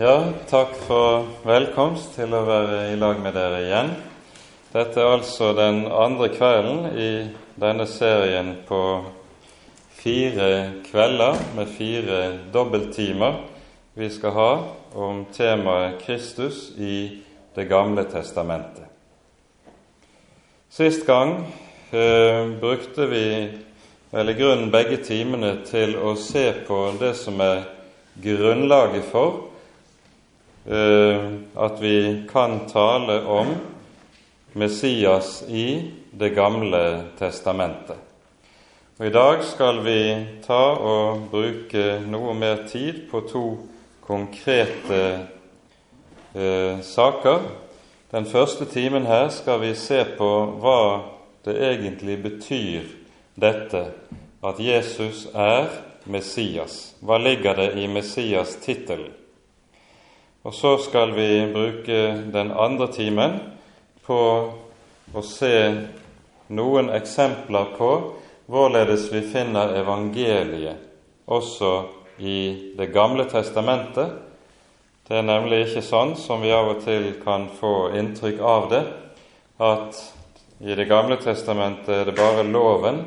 Ja, takk for velkomst til å være i lag med dere igjen. Dette er altså den andre kvelden i denne serien på fire kvelder med fire dobbelttimer vi skal ha om temaet Kristus i Det gamle testamentet. Sist gang eh, brukte vi vel i grunnen begge timene til å se på det som er grunnlaget for at vi kan tale om Messias i Det gamle testamentet. Og I dag skal vi ta og bruke noe mer tid på to konkrete eh, saker den første timen her skal vi se på hva det egentlig betyr, dette at Jesus er Messias. Hva ligger det i Messias-tittelen? Og så skal vi bruke den andre timen på å se noen eksempler på hvorledes vi finner evangeliet også i Det gamle testamentet, det er nemlig ikke sånn som vi av og til kan få inntrykk av det, at i Det gamle testamentet er det bare loven,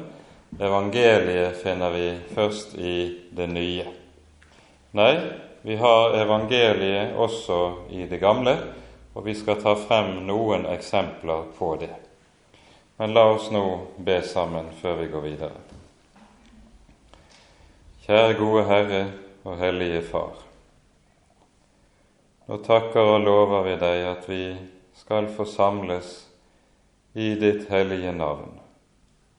evangeliet finner vi først i det nye. Nei, vi har evangeliet også i det gamle, og vi skal ta frem noen eksempler på det. Men la oss nå be sammen før vi går videre. Kjære gode Herre og Hellige Far. Nå takker og lover vi deg at vi skal forsamles i ditt hellige navn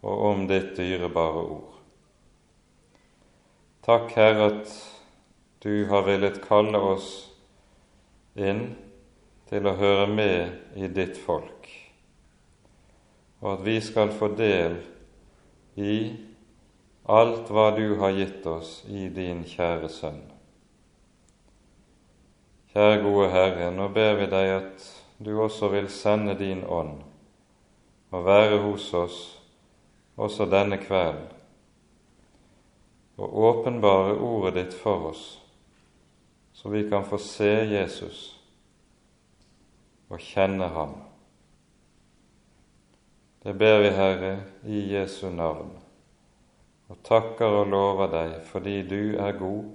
og om ditt dyrebare ord. Takk, Herre, at du har villet kalle oss inn til å høre med i ditt folk, og at vi skal få del i alt hva du har gitt oss i din kjære Sønn. Kjære gode Herre, nå ber vi deg at du også vil sende din ånd og være hos oss også denne kvelden, og åpenbare ordet ditt for oss, så vi kan få se Jesus og kjenne ham. Det ber vi, Herre, i Jesu navn, og takker og lover deg fordi du er god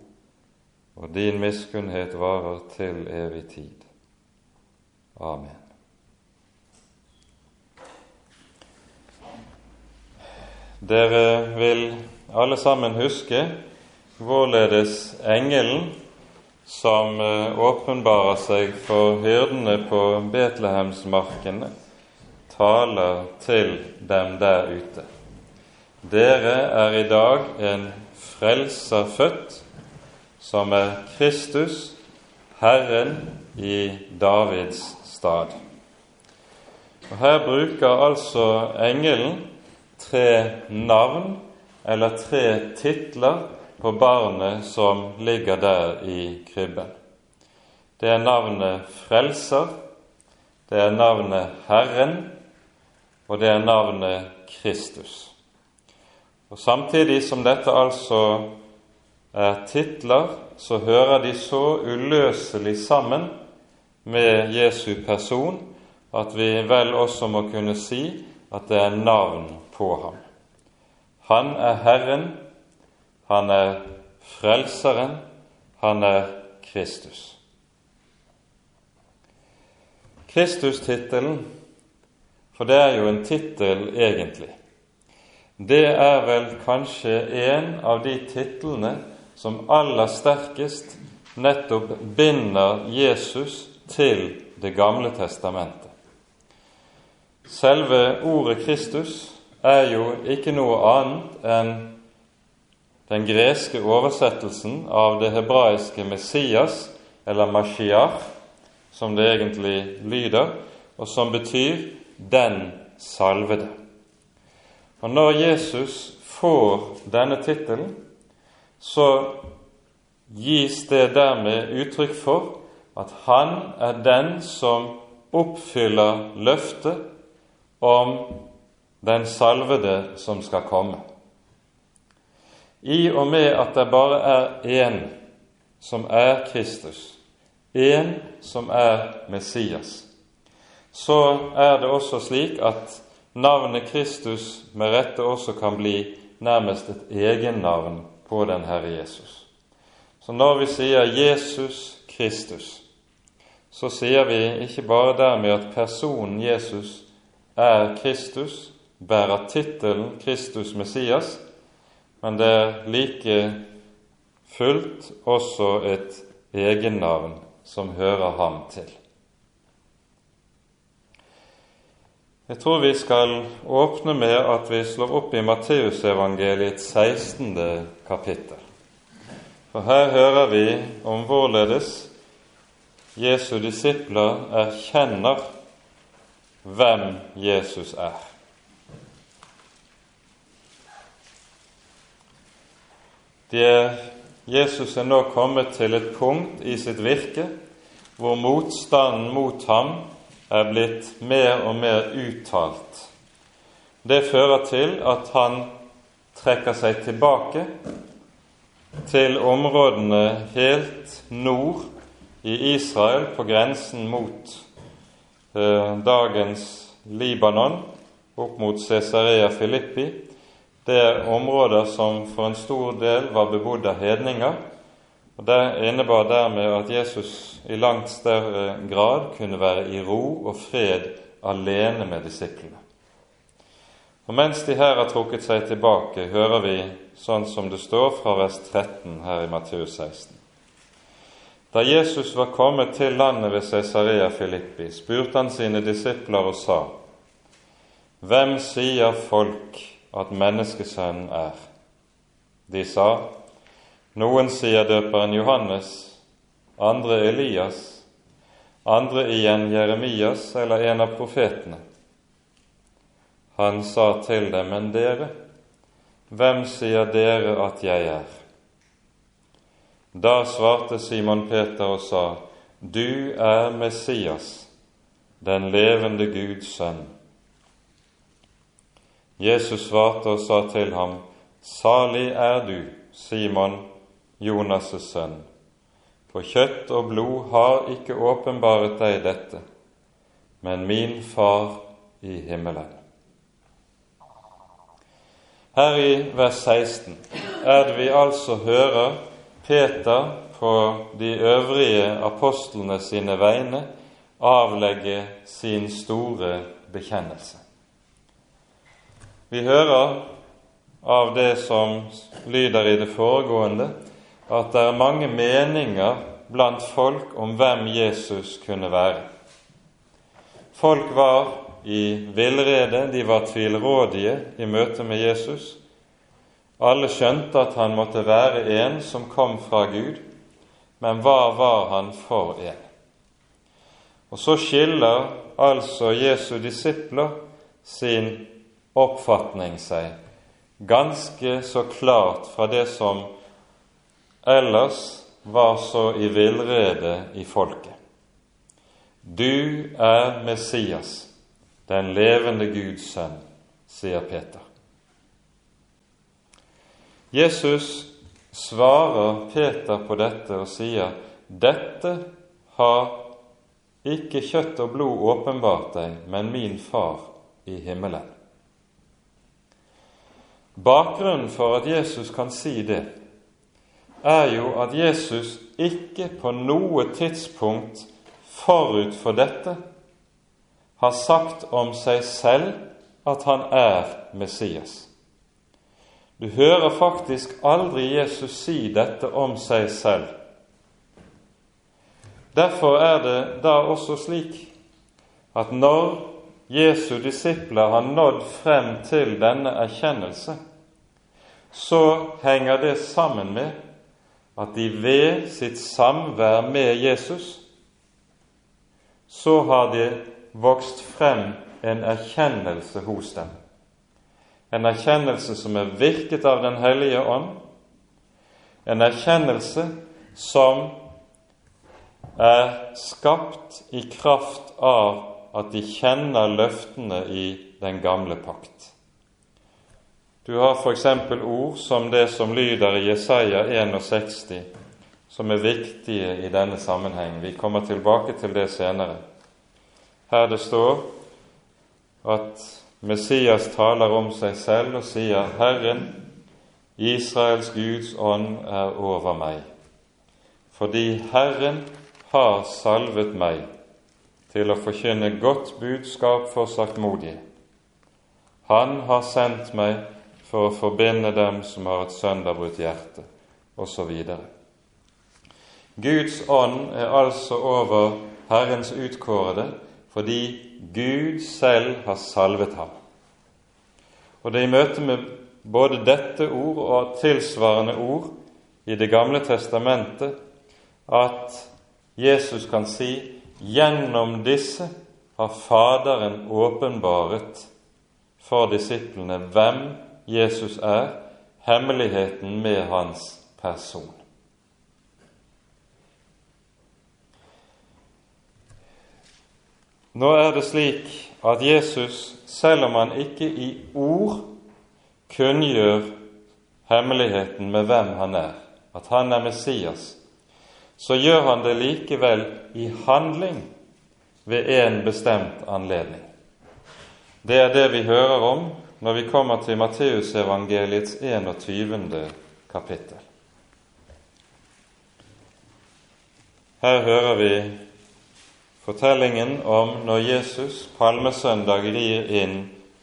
og din miskunnhet varer til evig tid. Amen. Dere vil alle sammen huske hvorledes engelen som eh, åpenbarer seg for hyrdene på Betlehemsmarkene, taler til dem der ute. Dere er i dag en frelser født, som er Kristus, Herren i Davids stad. Og Her bruker altså engelen tre navn, eller tre titler, på barnet som ligger der i krybben. Det er navnet Frelser, det er navnet Herren, og det er navnet Kristus. Og Samtidig som dette altså er titler, så hører de så uløselig sammen med Jesu person at vi vel også må kunne si at det er navn på ham. Han er Herren, han er Frelseren, han er Kristus. Kristustittelen, for det er jo en tittel egentlig, det er vel kanskje en av de titlene som aller sterkest nettopp binder Jesus til Det gamle testamentet. Selve ordet Kristus er jo ikke noe annet enn den greske oversettelsen av det hebraiske Messias, eller Mashiach, som det egentlig lyder, og som betyr 'den salvede'. Og Når Jesus får denne tittelen, så gis det dermed uttrykk for at han er den som oppfyller løftet om den salvede som skal komme. I og med at det bare er én som er Kristus, en som er Messias, så er det også slik at navnet Kristus med rette også kan bli nærmest et egennavn på den Herre Jesus. Så når vi sier Jesus Kristus, så sier vi ikke bare dermed at personen Jesus er Kristus, bærer tittelen Kristus Messias, men det er like fullt også et egennavn som hører ham til. Jeg tror vi skal åpne med at vi slår opp i Matteusevangeliets 16. kapittel. For her hører vi om hvorledes Jesu disipler erkjenner hvem Jesus er. De er Jesus er nå kommet til et punkt i sitt virke hvor motstanden mot ham er blitt mer og mer uttalt. Det fører til at han trekker seg tilbake til områdene helt nord i Israel, på grensen mot eh, dagens Libanon, opp mot Cesarea Filippi. Det er områder som for en stor del var bebodd av hedninger. og Det innebar dermed at Jesus i langt større grad kunne være i ro og fred alene med disiplene. Og Mens de her har trukket seg tilbake, hører vi sånn som det står fra vers 13 her i Matteus 16. Da Jesus var kommet til landet ved Cesarea Filippi, spurte han sine disipler og sa:" Hvem sier folk at menneskesønnen er? De sa, noen sier døperen Johannes, andre Elias, andre igjen Jeremias eller en av profetene. Han sa til dem, men dere, hvem sier dere at jeg er? Da svarte Simon Peter og sa, Du er Messias, den levende Guds sønn. Jesus svarte og sa til ham, Salig er du, Simon, Jonas' sønn, for kjøtt og blod har ikke åpenbaret deg dette, men min Far i himmelen. Her i vers 16 er det vi altså hører Peter på de øvrige apostlene sine vegne avlegge sin store bekjennelse. Vi hører av det som lyder i det foregående, at det er mange meninger blant folk om hvem Jesus kunne være. Folk var i villrede, de var tvilrådige i møte med Jesus. Alle skjønte at han måtte være en som kom fra Gud, men hva var han for en? Og så skiller altså Jesu disipler sin oppfatning seg ganske så klart fra det som ellers var så i villrede i folket. Du er Messias, den levende Guds sønn, sier Peter. Jesus svarer Peter på dette og sier, dette har ikke kjøtt og blod åpenbart deg, men min Far i himmelen. Bakgrunnen for at Jesus kan si det, er jo at Jesus ikke på noe tidspunkt forut for dette har sagt om seg selv at han er Messias. Du hører faktisk aldri Jesus si dette om seg selv. Derfor er det da også slik at når Jesu disipler har nådd frem til denne erkjennelse, så henger det sammen med at de ved sitt samvær med Jesus så har det vokst frem en erkjennelse hos dem. En erkjennelse som er virket av Den hellige ånd. En erkjennelse som er skapt i kraft av at de kjenner løftene i den gamle pakt. Du har f.eks. ord som det som lyder i Jesaja 61, som er viktige i denne sammenheng. Vi kommer tilbake til det senere. Her det står at Messias taler om seg selv og sier 'Herren, Israels Guds ånd er over meg', fordi Herren har salvet meg til å forkynne godt budskap for saktmodige. Han har sendt meg for å forbinde dem som har et sønderbrutt hjerte, osv. Guds ånd er altså over Herrens utkårede fordi Gud selv har salvet ham. Og det er i møte med både dette ord og tilsvarende ord i Det gamle testamentet at Jesus kan si gjennom disse har Faderen åpenbaret for disiplene hvem Jesus er, hemmeligheten med hans person. Nå er det slik at Jesus, selv om han ikke i ord kunngjør hemmeligheten med hvem han er, at han er Messias, så gjør han det likevel i handling ved en bestemt anledning. Det er det vi hører om når vi kommer til Matteusevangeliets 21. kapittel. Her hører vi fortellingen om når Jesus palmesøndag rir inn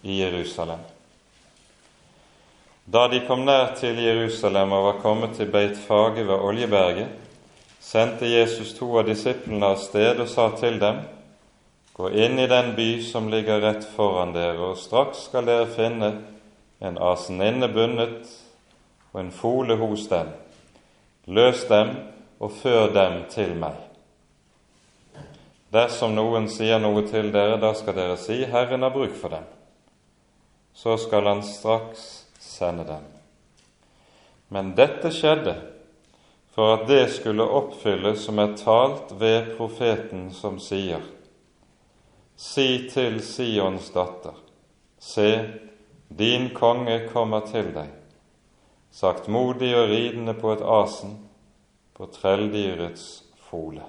i Jerusalem. Da de kom nær til Jerusalem og var kommet til Beit Fage ved Oljeberget, sendte Jesus to av disiplene av sted og sa til dem:" Gå inn i den by som ligger rett foran dere, og straks skal dere finne en aseninne bundet og en fole hos dem. Løs dem og før dem til meg. Dersom noen sier noe til dere, da skal dere si, Herren har bruk for dem. Så skal han straks sende dem. Men dette skjedde for at det skulle oppfylles som er talt ved profeten som sier:" Si til Sions datter, se, din konge kommer til deg, saktmodig og ridende på et asen, på trelldyrets fole.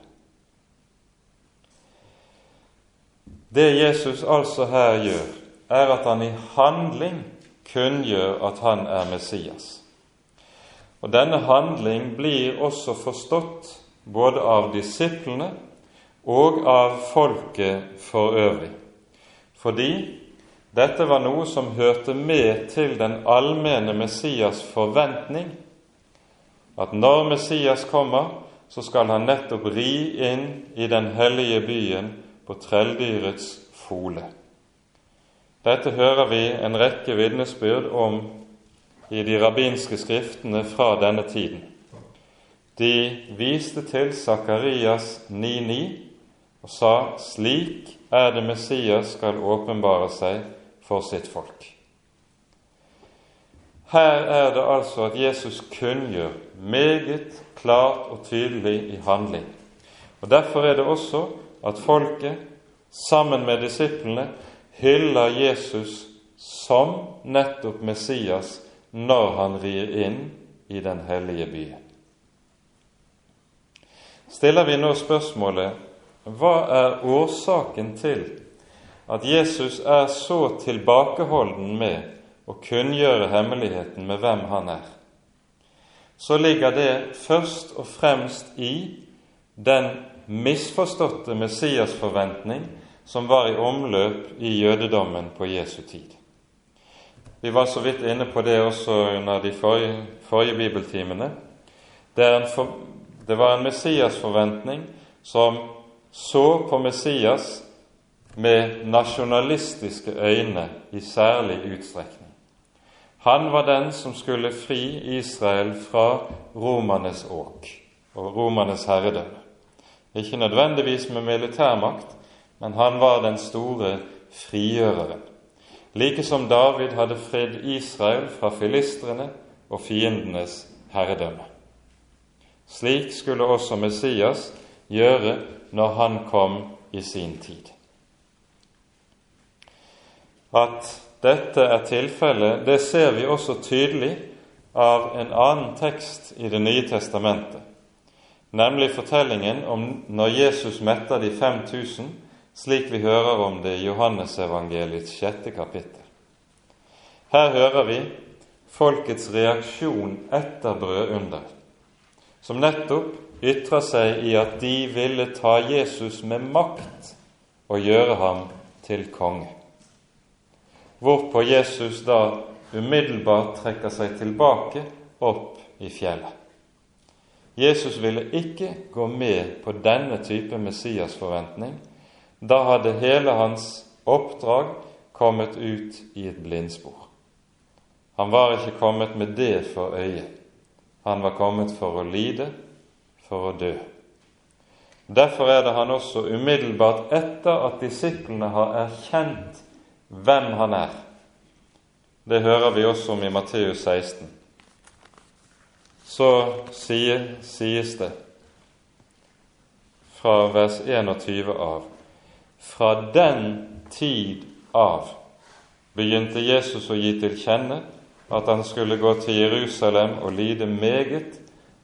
Det Jesus altså her gjør, er at han i handling kunngjør at han er Messias. Og denne handling blir også forstått både av disiplene og av folket for øvrig, fordi dette var noe som hørte med til den allmenne Messias' forventning, at når Messias kommer, så skal han nettopp ri inn i den hellige byen på trelldyrets fole. Dette hører vi en rekke vitnesbyrd om i de rabbinske skriftene fra denne tiden. De viste til Sakarias 9.9 og sa slik er det Messias skal åpenbare seg for sitt folk. Her er det altså at Jesus kunngjør meget klart og tydelig i handling. Og Derfor er det også at folket, sammen med disiplene, hyller Jesus som nettopp Messias når han rir inn i den hellige byen. Stiller vi nå spørsmålet hva er årsaken til at Jesus er så tilbakeholden med å kunngjøre hemmeligheten med hvem han er? Så ligger det først og fremst i den misforståtte Messias-forventning som var i omløp i jødedommen på Jesu tid. Vi var så vidt inne på det også under de forrige, forrige bibeltimene. Det, for, det var en Messias-forventning som så på Messias med nasjonalistiske øyne i særlig utstrekning. Han var den som skulle fri Israel fra romernes åk og romernes herredømme. Ikke nødvendigvis med militærmakt, men han var den store frigjøreren. Like som David hadde fridd Israel fra filistrene og fiendenes herredømme. Slik skulle også Messias gjøre når han kom i sin tid. At dette er tilfellet, det ser vi også tydelig av en annen tekst i Det nye testamentet, nemlig fortellingen om når Jesus metter de 5000, slik vi hører om det i Johannesevangeliets sjette kapittel. Her hører vi folkets reaksjon etter brødunderet, som nettopp ytrer seg i at de ville ta Jesus med makt og gjøre ham til konge. Hvorpå Jesus da umiddelbart trekker seg tilbake opp i fjellet. Jesus ville ikke gå med på denne type Messias-forventning. Da hadde hele hans oppdrag kommet ut i et blindspor. Han var ikke kommet med det for øye. Han var kommet for å lide, for å dø. Derfor er det han også umiddelbart etter at disiplene har erkjent hvem han er. Det hører vi også om i Matteus 16. Så sies det fra vers 21 av Fra den tid av begynte Jesus å gi til kjenne at han skulle gå til Jerusalem og lide meget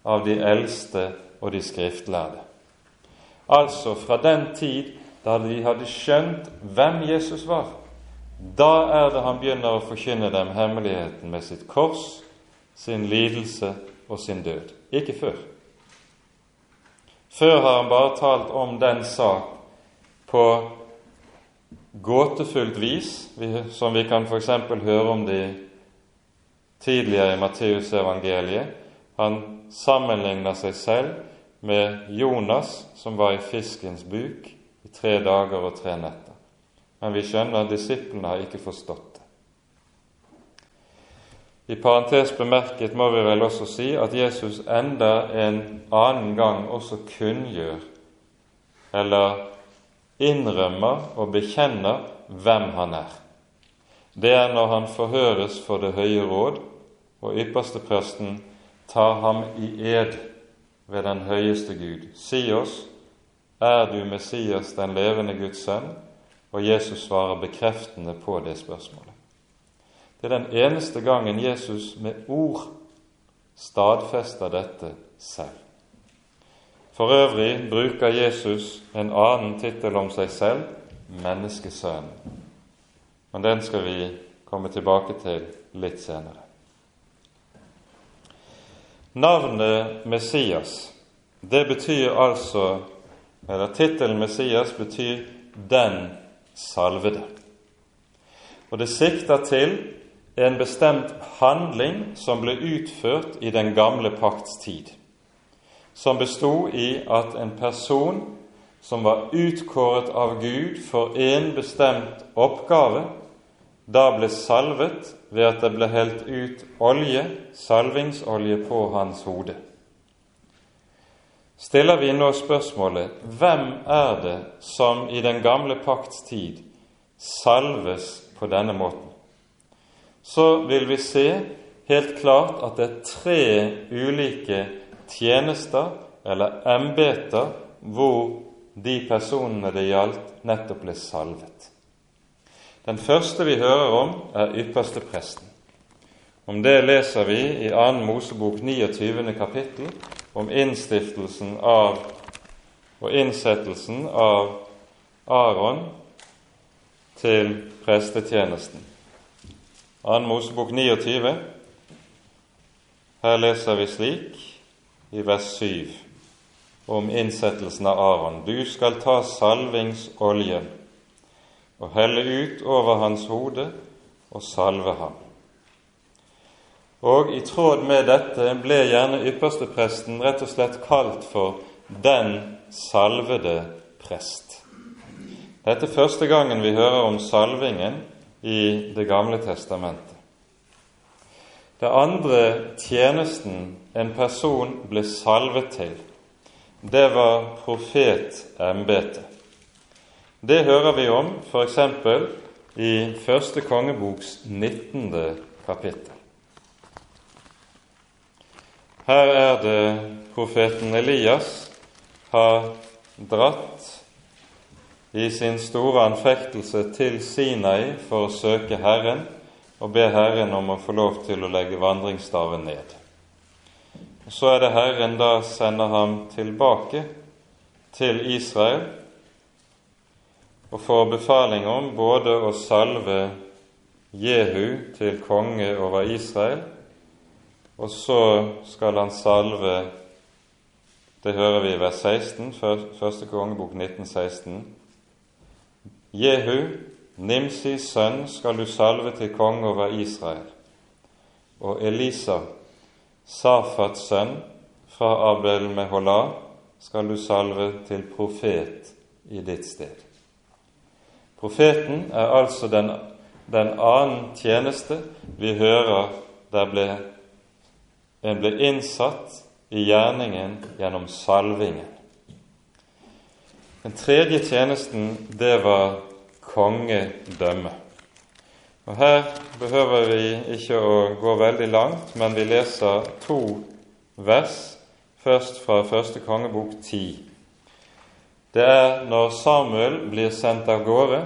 av de eldste og de skriftlærde. Altså fra den tid da de hadde skjønt hvem Jesus var. Da er det han begynner å forkynne dem hemmeligheten med sitt kors, sin lidelse og sin død. Ikke før. Før har han bare talt om den sak på gåtefullt vis, som vi kan f.eks. høre om det tidligere i Matteusevangeliet. Han sammenligner seg selv med Jonas som var i fiskens buk i tre dager og tre netter. Men vi skjønner at disiplene har ikke forstått det. I parentes bemerket må vi vel også si at Jesus enda en annen gang også kunngjør eller innrømmer og bekjenner hvem han er. Det er når han forhøres for Det høye råd, og ypperstepresten tar ham i ed ved den høyeste Gud. Si oss, er du Messias, den levende Guds sønn? Og Jesus svarer bekreftende på det spørsmålet. Det er den eneste gangen Jesus med ord stadfester dette selv. For øvrig bruker Jesus en annen tittel om seg selv, menneskesønnen. Men den skal vi komme tilbake til litt senere. Navnet Messias, det betyr altså Eller tittelen Messias betyr 'den salvede'. Og det sikter til en bestemt handling som ble utført i den gamle pakts tid, som bestod i at en person som var utkåret av Gud for en bestemt oppgave, da ble salvet ved at det ble helt ut olje, salvingsolje, på hans hode. Stiller vi nå spørsmålet hvem er det som i den gamle pakts tid salves på denne måten, så vil vi se helt klart at det er tre ulike tjenester eller embeter hvor de personene det gjaldt, nettopp ble salvet. Den første vi hører om, er ypperste presten. Om det leser vi i 2. Mosebok 29. kapittel, om innstiftelsen av og innsettelsen av Aron til prestetjenesten. 2. Mosebok 29. Her leser vi slik i vers 7 om innsettelsen av Aron. Du skal ta salvingsoljen og helle ut over hans hode og salve ham. Og i tråd med dette ble gjerne ypperstepresten rett og slett kalt for den salvede prest. Dette er første gangen vi hører om salvingen i Det gamle testamentet. Det andre tjenesten en person ble salvet til, det var profetembetet. Det hører vi om f.eks. i første kongeboks 19. kapittel. Her er det profeten Elias har dratt i sin store anfektelse til Sinai for å søke Herren og be Herren om å få lov til å legge vandringsstaven ned. Så er det Herren da sender ham tilbake til Israel og får befaling om både å salve Jehu til konge over Israel, og så skal han salve Det hører vi i vers 16, første kongebok 1916. Jehu, Nimsis sønn, skal du salve til konge over Israel, og Elisa, Safats sønn fra Abel Mehola, skal du salve til profet i ditt sted. Profeten er altså den, den annen tjeneste vi hører der ble, en ble innsatt i gjerningen gjennom salvingen. Den tredje tjenesten, det var kongedømme. Og Her behøver vi ikke å gå veldig langt, men vi leser to vers, først fra første kongebok ti. Det er når Samuel blir sendt av gårde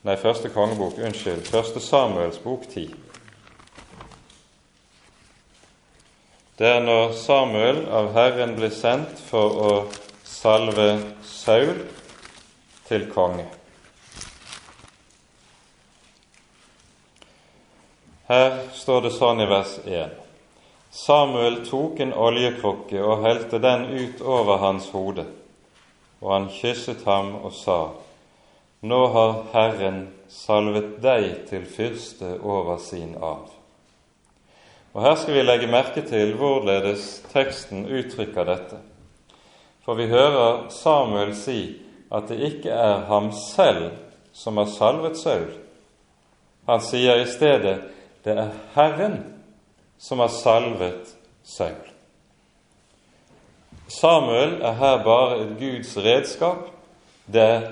Nei, første kongebok, unnskyld. Første Samuels bok ti. Det er når Samuel av Herren blir sendt for å salve Saul til konge. Her står det sånn i vers 1. Samuel tok en oljekrukke og helte den ut over hans hode og han kysset ham og sa:" Nå har Herren salvet deg til fyrste over sin arv. Og Her skal vi legge merke til hvorledes teksten uttrykker dette. For vi hører Samuel si at det ikke er ham selv som har salvet Saul. Han sier i stedet det er Herren som har salvet Saul. Samuel er her bare et Guds redskap. Det er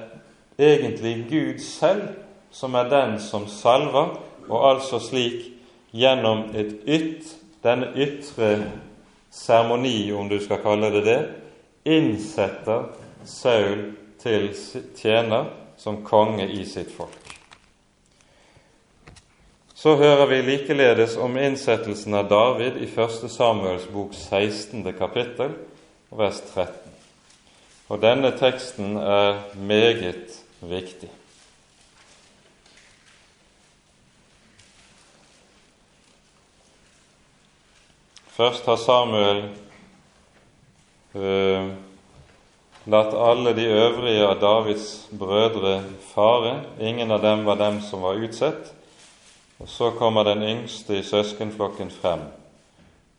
egentlig Gud selv som er den som salver, og altså slik gjennom et ytt, denne ytre seremoni, om du skal kalle det det, innsetter Saul til tjener som konge i sitt folk. Så hører vi likeledes om innsettelsen av David i 1. Samuels bok 16. kapittel, vers 13. Og denne teksten er meget viktig. Først har Samuel øh, latt alle de øvrige av Davids brødre fare. Ingen av dem var dem som var utsett. Og Så kommer den yngste i søskenflokken frem,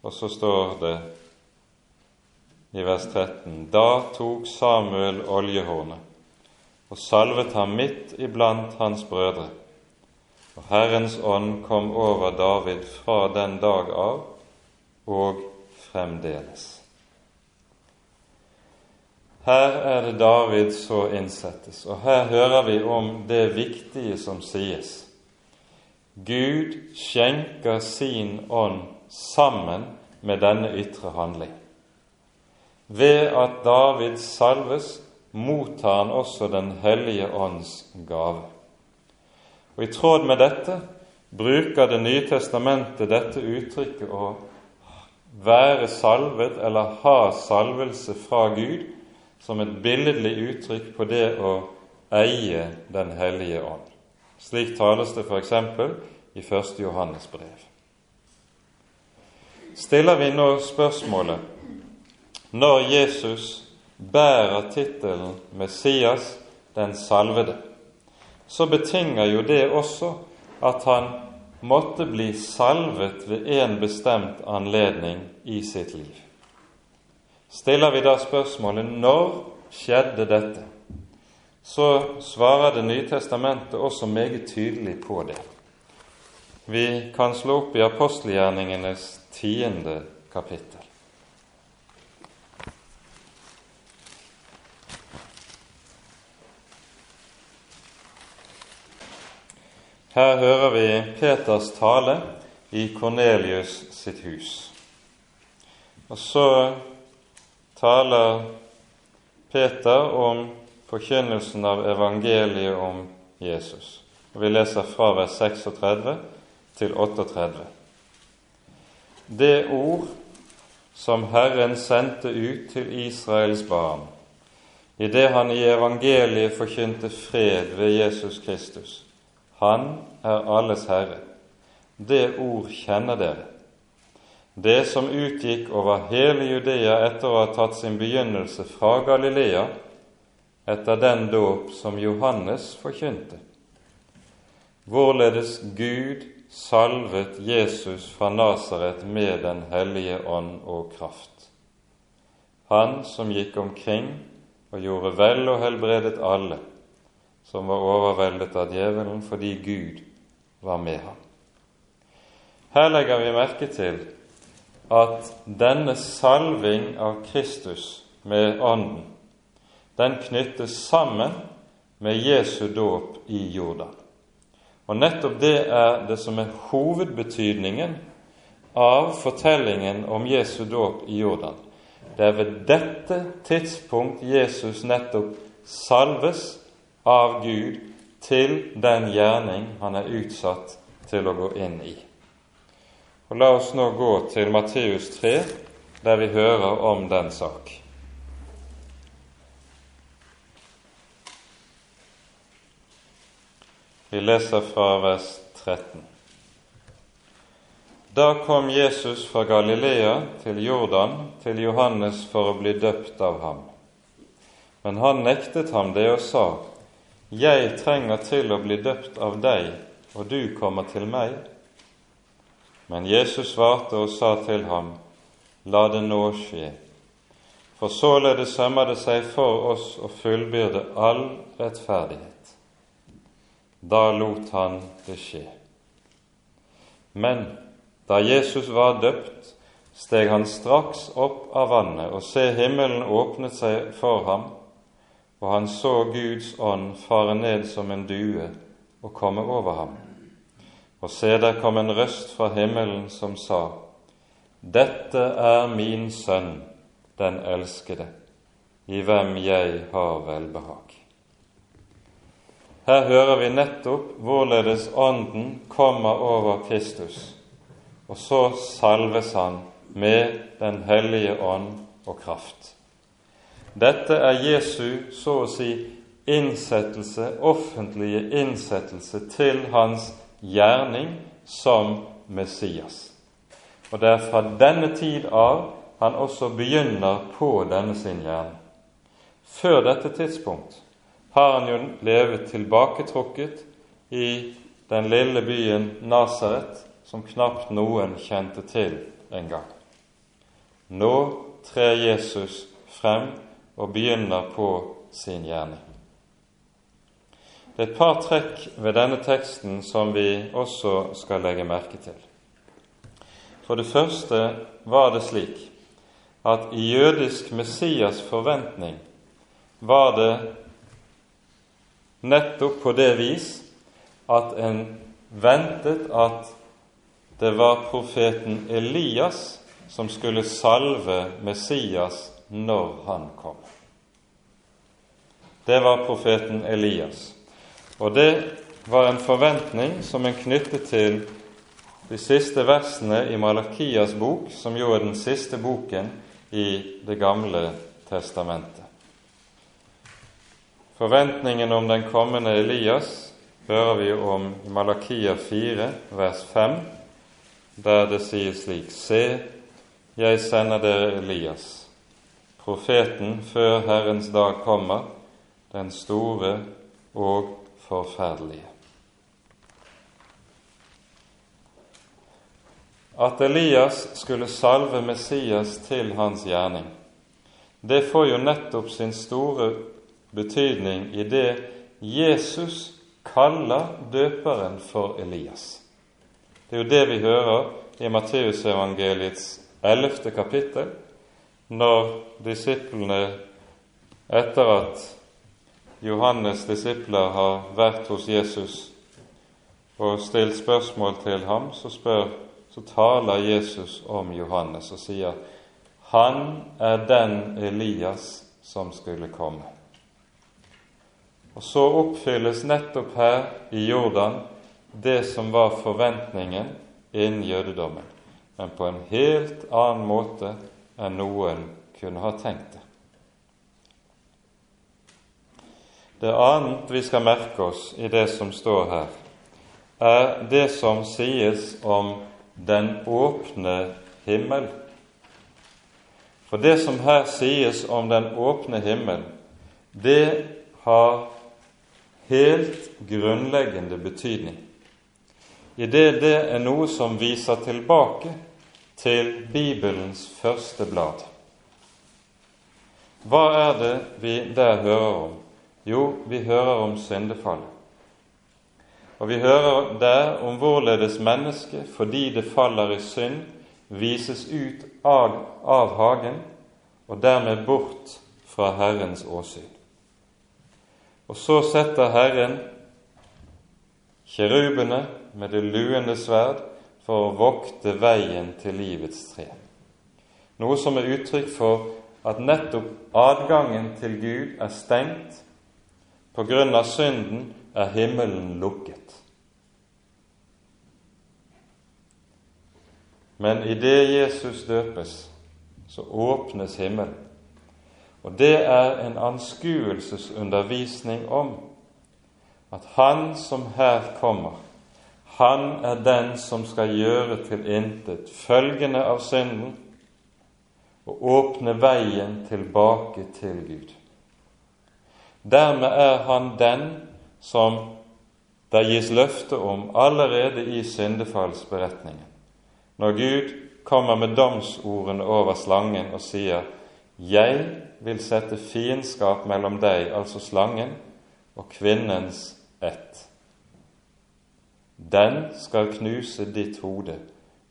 og så står det i vers 13. Da tok Samuel oljehornet og salvet ham midt iblant hans brødre. Og Herrens ånd kom over David fra den dag av og fremdeles. Her er det David så innsettes, og her hører vi om det viktige som sies. Gud skjenker sin ånd sammen med denne ytre handling. Ved at David salves, mottar han også Den hellige ånds gave. Og I tråd med dette bruker Det nye testamentet dette uttrykket å være salvet eller ha salvelse fra Gud som et billedlig uttrykk på det å eie Den hellige ånd. Slik tales det f.eks. i 1. Johannes brev. Stiller vi nå spørsmålet når Jesus bærer tittelen Messias, den salvede, så betinger jo det også at han måtte bli salvet ved en bestemt anledning i sitt liv. Stiller vi da spørsmålet når skjedde dette, så svarer Det nye testamentet også meget tydelig på det. Vi kan slå opp i apostelgjerningenes tiende kapittel. Her hører vi Peters tale i Kornelius sitt hus. Og så taler Peter om forkynnelsen av evangeliet om Jesus. Og Vi leser fra vers 36 til 38. Det ord som Herren sendte ut til Israels barn, idet han i evangeliet forkynte fred ved Jesus Kristus. Han er alles Herre. Det ord kjenner dere. Det som utgikk over hele Judea etter å ha tatt sin begynnelse fra Galilea, etter den dåp som Johannes forkynte. Hvorledes Gud salvet Jesus fra Nasaret med Den hellige ånd og kraft. Han som gikk omkring og gjorde vel og helbredet alle som var overveldet av djevelen fordi Gud var med ham. Her legger vi merke til at denne salving av Kristus med Ånden, den knyttes sammen med Jesu dåp i Jordan. Og nettopp det er det som er hovedbetydningen av fortellingen om Jesu dåp i Jordan. Det er ved dette tidspunkt Jesus nettopp salves av Gud til den gjerning han er utsatt til å gå inn i. Og La oss nå gå til Matteus 3, der vi hører om den sak. Vi leser fra vers 13. Da kom Jesus fra Galilea til Jordan til Johannes for å bli døpt av ham. Men han nektet ham det og sa, Jeg trenger til å bli døpt av deg, og du kommer til meg. Men Jesus svarte og sa til ham, La det nå skje, for således sømmer det seg for oss å fullbyrde all rettferdighet. Da lot han det skje. Men da Jesus var døpt, steg han straks opp av vannet, og se, himmelen åpnet seg for ham, og han så Guds ånd fare ned som en due og komme over ham. Og se, der kom en røst fra himmelen som sa, Dette er min sønn, den elskede, i hvem jeg har velbehag. Her hører vi nettopp hvorledes Ånden kommer over Kristus, og så salves han med Den hellige ånd og kraft. Dette er Jesu så å si innsettelse, offentlige innsettelse til hans gjerning som Messias. Og det er fra denne tid av han også begynner på denne sin gjerning. Før dette tidspunkt har han jo levet tilbaketrukket i den lille byen Nasaret, som knapt noen kjente til engang. Nå trer Jesus frem og begynner på sin gjerning. Det er et par trekk ved denne teksten som vi også skal legge merke til. For det første var det slik at i jødisk Messias forventning var det nettopp på det vis at en ventet at det var profeten Elias som skulle salve Messias når han kom. Det var profeten Elias. Og det var en forventning som en knyttet til de siste versene i Malakias bok, som jo er den siste boken i Det gamle testamentet. Forventningen om den kommende Elias hører vi om i Malakia 4, vers 5, der det sies slik Se, jeg sender dere Elias, profeten før Herrens dag kommer, den store og forferdelige. At Elias skulle salve Messias til hans gjerning, det får jo nettopp sin store betydning i det Jesus kaller døperen for Elias. Det er jo det vi hører i Matteusevangeliets ellevte kapittel, når disiplene, etter at Johannes' disipler har vært hos Jesus og stilt spørsmål til ham, så, spør, så taler Jesus om Johannes og sier han er den Elias som skulle komme. Og så oppfylles nettopp her i Jordan det som var forventningen innen jødedommen, men på en helt annen måte enn noen kunne ha tenkt det. Det annet vi skal merke oss i det som står her, er det som sies om den åpne himmel. For det som her sies om den åpne himmel, det har helt grunnleggende betydning, idet det er noe som viser tilbake til Bibelens første blad. Hva er det vi der hører om? Jo, vi hører om syndefallet. Og vi hører der om hvorledes mennesket, fordi det faller i synd, vises ut av, av hagen og dermed bort fra Herrens åsyn. Og så setter Herren kjerubene med det luende sverd for å vokte veien til livets tre. Noe som er uttrykk for at nettopp adgangen til Gud er stengt. På grunn av synden er himmelen lukket. Men idet Jesus døpes, så åpnes himmelen. Og det er en anskuelsesundervisning om at Han som her kommer, han er den som skal gjøre til intet følgende av synden og åpne veien tilbake til Gud. Dermed er han den som det gis løfte om allerede i syndefallsberetningen. Når Gud kommer med domsordene over slangen og sier 'Jeg vil sette fiendskap mellom deg', altså slangen, og kvinnens ett. Den skal knuse ditt hode,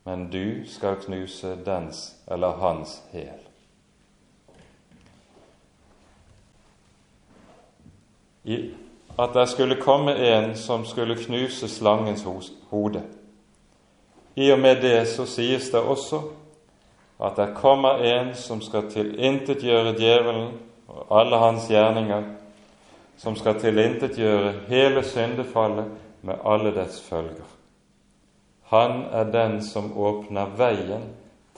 men du skal knuse dens eller hans hæl. At det skulle komme en som skulle knuse slangens hode. I og med det så sies det også at det kommer en som skal tilintetgjøre djevelen og alle hans gjerninger, som skal tilintetgjøre hele syndefallet med alle dets følger. Han er den som åpner veien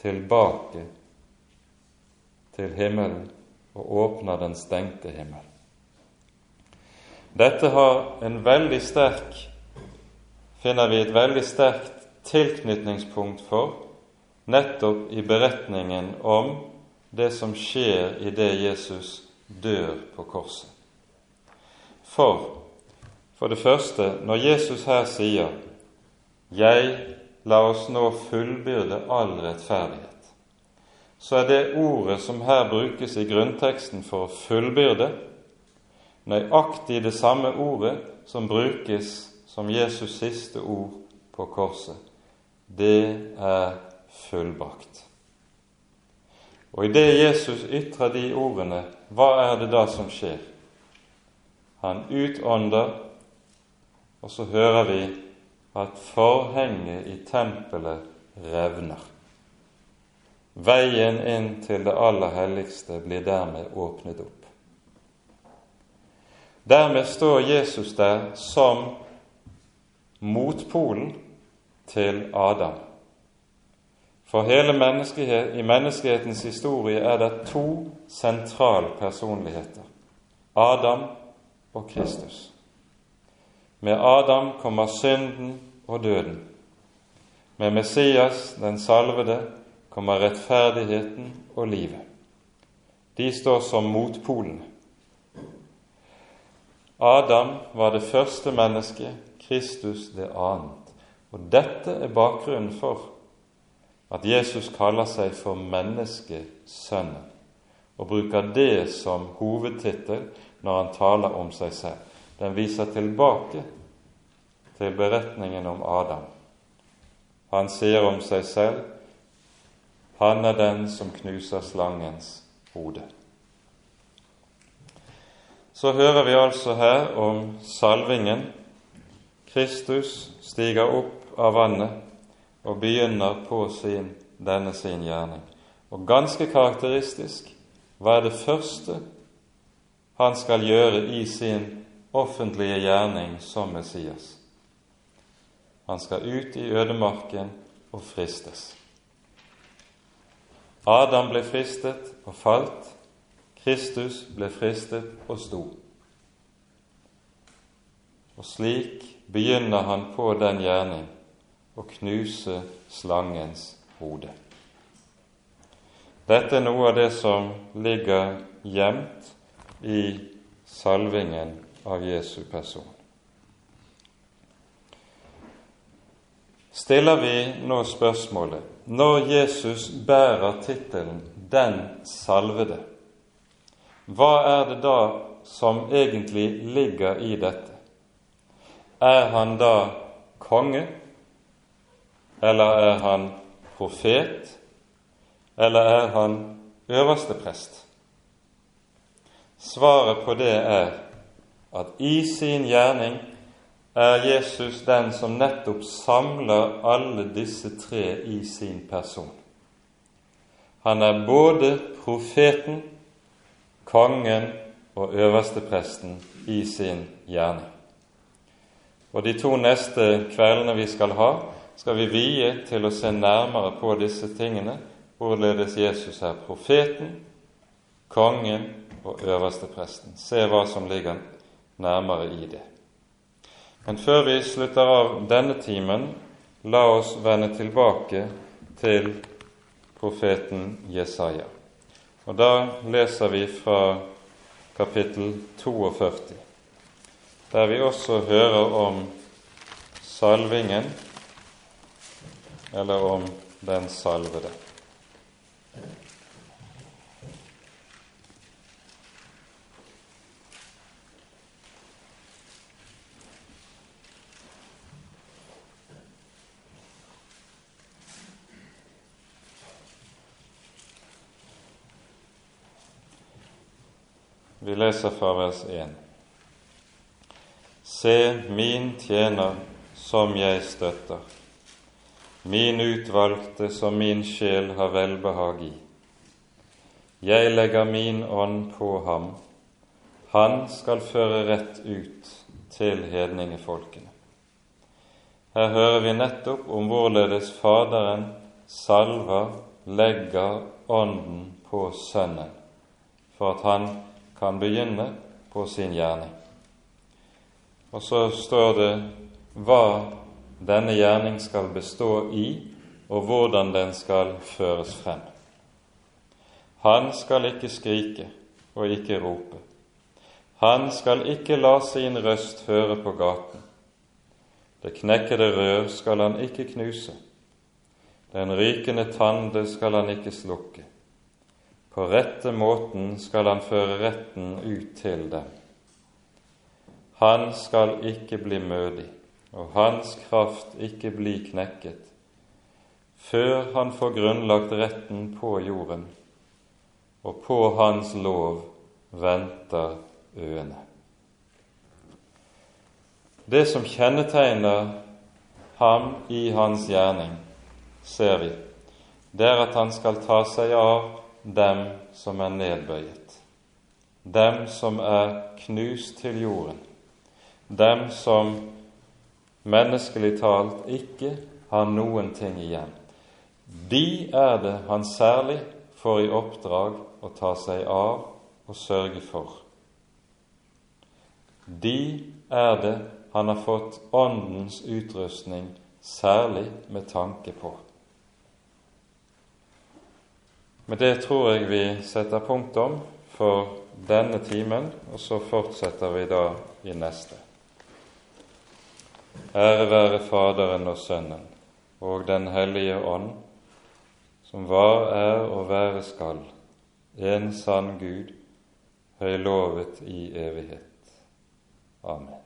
tilbake til himmelen og åpner den stengte himmelen. Dette har en veldig sterk finner vi et veldig sterkt tilknytningspunkt for nettopp i beretningen om det som skjer i det Jesus dør på korset. For for det første, når Jesus her sier 'Jeg la oss nå fullbyrde all rettferdighet', så er det ordet som her brukes i grunnteksten for fullbyrde, nøyaktig det samme ordet som brukes som Jesus' siste ord på korset. Det er fullbrakt. Og idet Jesus ytrer de ordene, hva er det da som skjer? Han utånder og så hører vi at forhenget i tempelet revner. Veien inn til det aller helligste blir dermed åpnet opp. Dermed står Jesus der som motpolen til Adam. For hele menneskehet, i menneskehetens historie er det to sentralpersonligheter Adam og Kristus. Med Adam kommer synden og døden. Med Messias, den salvede, kommer rettferdigheten og livet. De står som motpolene. Adam var det første mennesket, Kristus det annet. Og dette er bakgrunnen for at Jesus kaller seg for menneskesønnen, og bruker det som hovedtittel når han taler om seg selv. Den viser tilbake til beretningen om Adam. Han sier om seg selv han er den som knuser slangens hode. Så hører vi altså her om salvingen. Kristus stiger opp av vannet og begynner på sin, denne sin gjerning. Og ganske karakteristisk hva er det første han skal gjøre i sin offentlige gjerning som Messias. Han skal ut i ødemarken og fristes. Adam ble fristet og falt. Kristus ble fristet og sto. Og slik begynner han på den gjerning å knuse slangens hode. Dette er noe av det som ligger gjemt i salvingen av Jesu person. Stiller vi nå spørsmålet når Jesus bærer tittelen 'Den salvede', hva er det da som egentlig ligger i dette? Er han da konge, eller er han profet, eller er han øverste prest? Svaret på det er at i sin gjerning er Jesus den som nettopp samler alle disse tre i sin person. Han er både profeten, kongen og øverstepresten i sin gjerning. Og De to neste kveldene vi skal ha, skal vi vie til å se nærmere på disse tingene, hvorledes Jesus er profeten, kongen og øverstepresten. Se hva som ligger nærmere i det. Men før vi slutter av denne timen, la oss vende tilbake til profeten Jesaja. Og da leser vi fra kapittel 42, der vi også hører om salvingen, eller om den salvede. Vi leser fra vers 1. Se min tjener som jeg støtter, min utvalgte som min sjel har velbehag i. Jeg legger min ånd på ham, han skal føre rett ut til hedningefolkene. Her hører vi nettopp om hvorledes Faderen salver, legger Ånden på Sønnen, for at han kan begynne på sin gjerning. Og så står det hva denne gjerning skal bestå i, og hvordan den skal føres frem. Han skal ikke skrike og ikke rope. Han skal ikke la sin røst høre på gaten. Det knekkede rør skal han ikke knuse. Den rykende tande skal han ikke slukke. På rette måten skal han føre retten ut til dem. Han skal ikke bli mødig, og hans kraft ikke bli knekket, før han får grunnlagt retten på jorden, og på hans lov venter øene. Det som kjennetegner ham i hans gjerning, ser vi, det er at han skal ta seg av dem som er nedbøyet, dem som er knust til jorden, dem som menneskelig talt ikke har noen ting igjen. De er det han særlig får i oppdrag å ta seg av og sørge for. De er det han har fått Åndens utrustning særlig med tanke på. Med det tror jeg vi setter punktum for denne timen, og så fortsetter vi da i neste. Ære være Faderen og Sønnen og Den hellige ånd, som var, er og være skal, en sann Gud, høylovet i evighet. Amen.